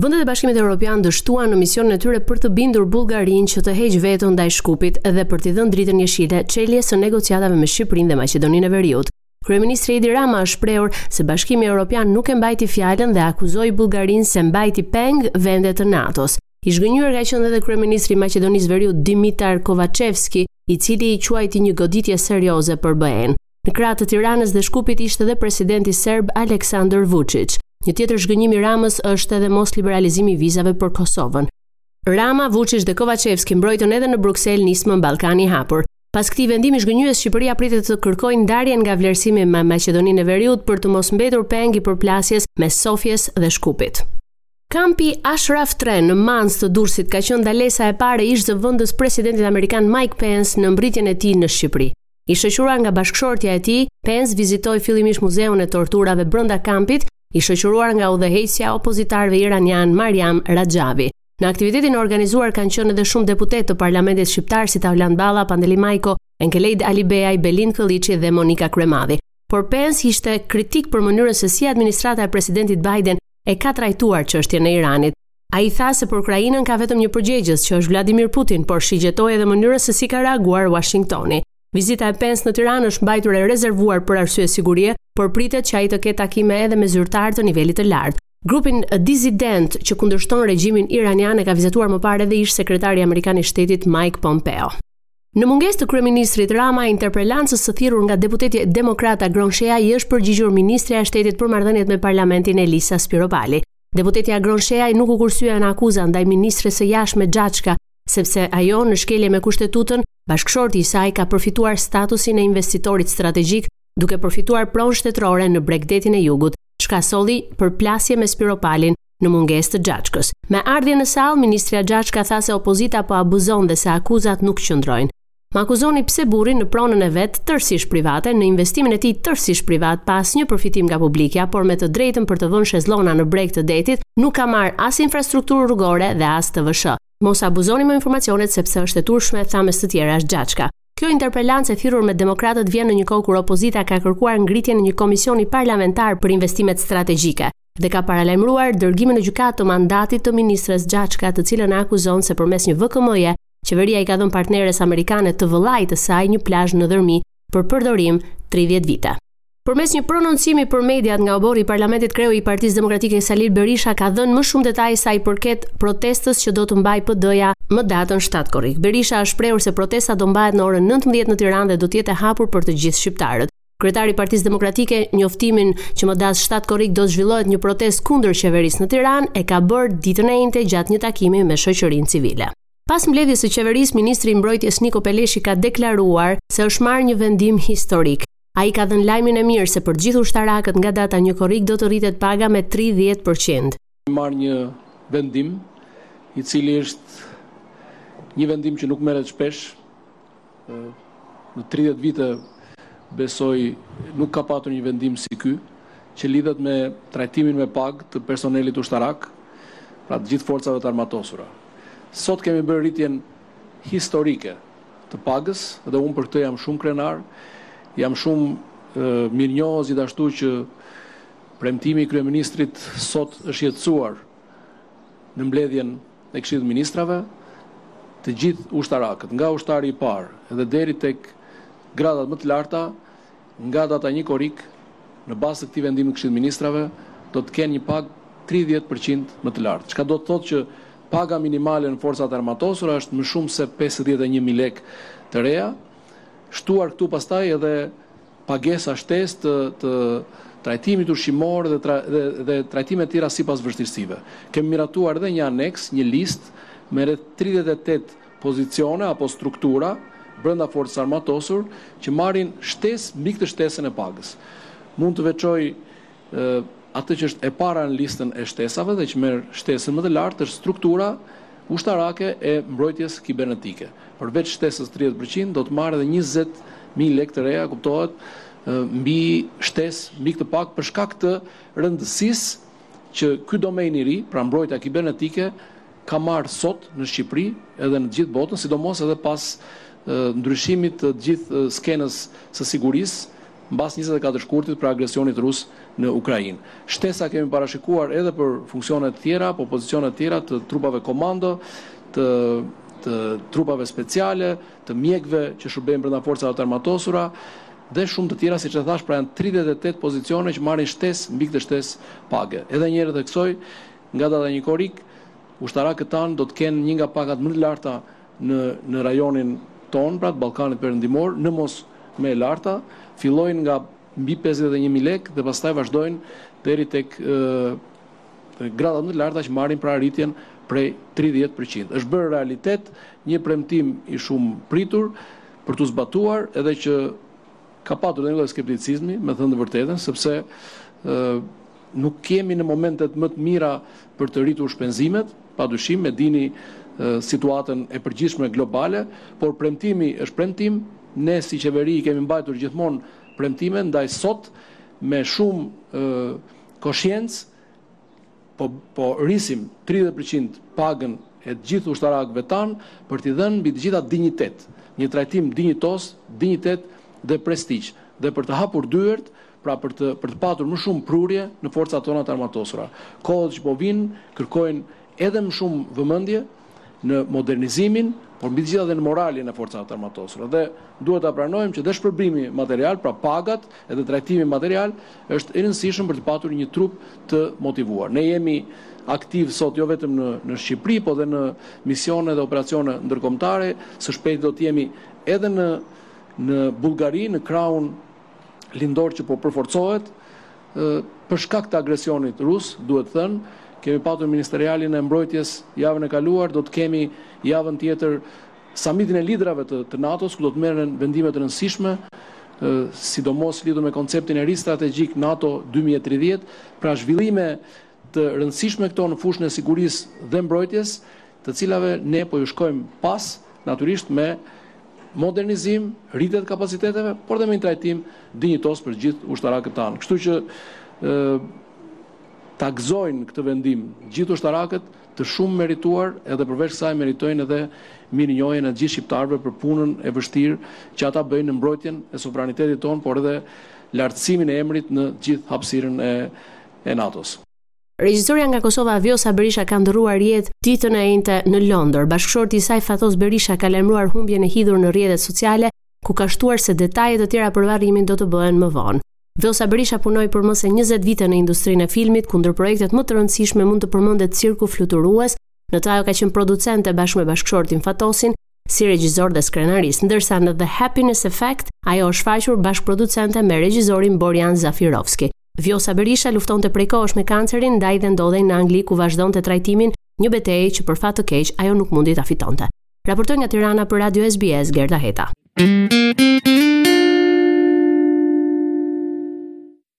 Vendet e Bashkimit Evropian dështuan në misionin e tyre për të bindur Bullgarinë që të heqë veton ndaj Shkupit dhe për t'i dhënë dritën jeshile çeljes së negociatave me Shqipërinë dhe Maqedoninë e Veriut. Kryeministri Edi Rama është shprehur se Bashkimi Evropian nuk e mbajti fjalën dhe akuzoi Bullgarinë se mbajti peng vende të NATO-s. I zhgënjyer ka qenë edhe kryeministri i Maqedonisë Veriut Dimitar Kovaçevski, i cili i quajti një goditje serioze për BE-në. Në krah të Tiranës dhe Shkupit ishte dhe presidenti serb Aleksandër Vuçiç. Një tjetër zhgënjim i Ramës është edhe mos liberalizimi i vizave për Kosovën. Rama, Vuçiç dhe Kovaçevski mbrojtën edhe në Bruksel nismën Ballkani i Hapur. Pas këtij vendimi zhgënjyes Shqipëria pritet të kërkojë ndarjen nga vlerësimi me Maqedoninë e Veriut për të mos mbetur peng i përplasjes mes Sofjes dhe Shkupit. Kampi Ashraf 3 në Manzë të Durrësit ka qenë ndalesa e parë e ish-zëvendës presidentit amerikan Mike Pence në mbërritjen e tij në Shqipëri. I shoqëruar nga bashkëshortja e tij, Pence vizitoi fillimisht Muzeun e Torturave brenda kampit, i shoqëruar nga udhëheqësja e opozitarëve iranianë, Maryam Rajavi. Në aktivitetin e organizuar kanë qenë edhe shumë deputetë të parlamentit shqiptar si Taulant Balla, Pandeli Majko, Enkelejd Alibeaj, Belind Këlliçi dhe Monika Kryemadhi. Por Pence ishte kritik për mënyrën se si administrata e presidentit Biden e ka trajtuar çështjen e Iranit. Ai tha se për Ukrainën ka vetëm një përgjegjës, që është Vladimir Putin, por shigjetoi edhe mënyrën se si ka reaguar Uashingtoni. Vizita e Pence në Tiranë është mbajtur e rezervuar për arsye sigurie, por pritet që ai të ketë takime edhe me zyrtarë të nivelit të lartë. Grupin disident që kundërshton regjimin iranian e ka vizituar më parë edhe ish-sekretari amerikan i shtetit Mike Pompeo. Në mungesë të kryeministrit Rama, interpelancës së thirrur nga deputeti demokrat Agron Shehaj i është përgjigjur ministrja e Shtetit për Marrëdhëniet me Parlamentin Elisa Spiropali. Deputeti Agron Shehaj nuk u kursye në akuza ndaj ministres së jashtme Xhaçka, sepse ajo në shkelje me Kushtetutën, bashkëshorti i saj ka përfituar statusin e investitorit strategjik duke përfituar pronë shtetërore në bregdetin e jugut, çka solli përplasje me Spiropalin në mungesë të Xhaçkës. Me ardhjen në sallë, ministrja Xhaçka tha se opozita po abuzon dhe se akuzat nuk qëndrojnë. Më akuzoni pse burri në pronën e vet tërësisht private, në investimin e tij tërësisht privat, pa asnjë përfitim nga publikja, por me të drejtën për të vënë shezllona në breg të detit, nuk ka marrë as infrastrukturë rrugore dhe as tvsh. Mos abuzoni me informacionet sepse është e turpshme, tha mes të tjerash Xhaçka. Kjo interpelancë e thirrur me demokratët vjen në një kohë kur opozita ka kërkuar ngritjen e një komisioni parlamentar për investimet strategjike dhe ka paralajmëruar dërgimin në gjykatë të mandatit të ministres Xhaçka, të cilën e akuzon se përmes një VKM-je Qeveria i ka dhënë partneres amerikane të vëllait të saj një plazh në Dhërmi për përdorim 30 vite. Përmes një prononcimi për mediat nga oborri i Parlamentit kreu i Partisë Demokratike Sali Berisha ka dhënë më shumë detaje sa i përket protestës që do të mbajë PD-ja më datën 7 korrik. Berisha është shprehur se protesta do mbahet në orën 19 në Tiranë dhe do të jetë e hapur për të gjithë shqiptarët. Kryetari i Partisë Demokratike njoftimin që më datë 7 korrik do të zhvillohet një protestë kundër qeverisë në Tiranë e ka bërë ditën e enjte gjatë një takimi me shoqërinë civile. Pas mbledhjes së qeverisë, ministri i Mbrojtjes Niko Peleshi ka deklaruar se është marrë një vendim historik. Ai ka dhënë lajmin e mirë se për të gjithë ushtarakët nga data një korrik do të rritet paga me 30%. marrë një vendim, i cili është një vendim që nuk merret shpesh. Në 30 vite besoj nuk ka patur një vendim si ky, që lidhet me trajtimin me pagë të personelit ushtarak, pra të gjithë forcave të armatosura. Sot kemi bërë rritjen historike të pagës dhe unë për këtë jam shumë krenar, jam shumë mirënjohës gjithashtu që Premtimi i kryeministrit sot është jetësuar në mbledhjen e Këshillit të Ministrave. Të gjithë ushtarakët, nga ushtari i parë dhe deri tek gradat më të larta, nga data një korrik, në bazë të këtij vendimi të Këshillit të Ministrave, do të kenë një pagë tridhjetë për qind më të lartë, çka do të thotë që paga minimale në Forcat e Armatosura është më shumë se pesëdhjetë e një mijë lekë të reja, shtuar këtu pastaj edhe pagesa shtesë të të trajtimit ushqimor dhe tra, dhe, dhe trajtime të tjera sipas vështirësive. Kemi miratuar edhe një aneks, një listë me rreth 38 pozicione apo struktura brenda Forcës Armatosur që marrin shtesë mbi këtë shtesën e pagës. Mund të veçoj Atë që është e para në listën e shtesave dhe që merr shtesën më të lartë është struktura ushtarake e mbrojtjes kibernetike. Përveç shtesës tridhjetë për qind, do të marrë edhe njëzet mijë lekë të reja, kuptohet, mbi shtesë mbi këtë pagë për shkak të rëndësisë që ky domain i ri, pra mbrojtja kibernetike, ka marrë sot në Shqipëri edhe në të gjithë botën, sidomos edhe pas ndryshimit të të gjithë skenës së sigurisë Mbas njëzet e katër shkurtit pra agresionit rus në Ukrainë. Shtesa kemi parashikuar edhe për funksione të tjera apo pozicione të tjera të trupave komando, të të trupave speciale, të mjekëve që shërbejnë brenda Forcave të Armatosura dhe shumë të tjera, siç e thashë, pra janë tridhjetë e tetë pozicione që marrin shtesë mbi këtë shtesë page. Edhe një herë theksoj, nga data një korrik, ushtarakët tanë do të kenë një nga pagat më të larta në në rajonin tonë, pra të Ballkanit Perëndimor, në mos më e larta, fillojnë nga mbi pesëdhjetë e një mijë lekë dhe pastaj vazhdojnë deri tek gradat më të larta që marrin pra rritjen prej tridhjetë për qind. Është bërë realitet një premtim i shumëpritur për t'u zbatuar edhe që ka patur edhe një lloj skepticizmi, me thënë të vërtetën, sepse Nuk jemi në momentet më të mira për të rritur shpenzimet, padyshim, e dini situatën e përgjithshme globale, por premtimi është premtim, ne si qeveri i kemi mbajtur gjithmonë premtimet, ndaj sot me shumë koshiencë po po rrisim tridhjetë për qind pagën e të gjithë ushtarakëve tanë për t'i dhënë mbi të gjitha dinjitet, një trajtim dinjitoz, dinjitet dhe prestigj dhe për të hapur dyert pra për të për të patur më shumë prurje në forcat tona të armatosura. Kohët që po vijnë kërkojnë edhe më shumë vëmendje në modernizimin, por mbi të gjitha dhe në moralin e forcave të armatosura. Dhe duhet ta pranojmë që dhe shpërblimi material, pra pagat, edhe trajtimi material është i rëndësishëm për të patur një trup të motivuar. Ne jemi aktivë sot jo vetëm në në Shqipëri, por edhe në misione dhe operacione ndërkombëtare, së shpejti do të jemi edhe në në Bullgari, në krahun lindor që po përforcohet për shkak të agresionit rus, duhet thënë, kemi patur ministerialin e mbrojtjes javën e kaluar, do të kemi javën tjetër samitin e liderëve të, të NATO-s, ku do të merren vendime të rëndësishme, sidomos lidhur me konceptin e ri strategjik NATO 2030, pra zhvillime të rëndësishme këto në fushën e sigurisë dhe mbrojtjes, të cilave ne po u shkojmë pas, natyrisht me modernizim, rritje të kapaciteteve, por dhe me një trajtim dinjitoz për të gjithë ushtarakët tanë. Kështu që ë ta gëzojnë këtë vendim gjithë ushtarakët të shumë merituar edhe përveç kësaj meritojnë edhe mirënjohjen e të gjithë shqiptarëve për punën e vështirë që ata bëjnë në mbrojtjen e sovranitetit tonë, por edhe lartësimin e emrit në gjithë hapësirën e e NATO-s. Regjisorja nga Kosova Vjosa Berisha ka ndërruar jetë ditën e enjte në Londër. Bashkëshorti i saj Fatos Berisha ka lajmëruar humbjen e hidhur në rrjetet sociale, ku ka shtuar se detaje të tjera për varrimin do të bëhen më vonë. Vjosa Berisha punoi për më se 20 vite në industrinë e filmit, ku ndër projektet më të rëndësishme mund të përmendet Cirku fluturues, në të ajo ka qenë producente bashkë me bashkëshortin Fatosin, si regjisor dhe skenarist, ndërsa në The Happiness Effect ajo është shfaqur bashkëproducente me regjisorin Borjan Zafirovski. Vjosa Berisha luftonte prej kohësh me kancerin, ndaj dhe ndodhej në Angli ku vazhdonte trajtimin, një betejë që për fat të keq ajo nuk mundi ta fitonte. Raportoi nga Tirana për Radio SBS Gerda Heta.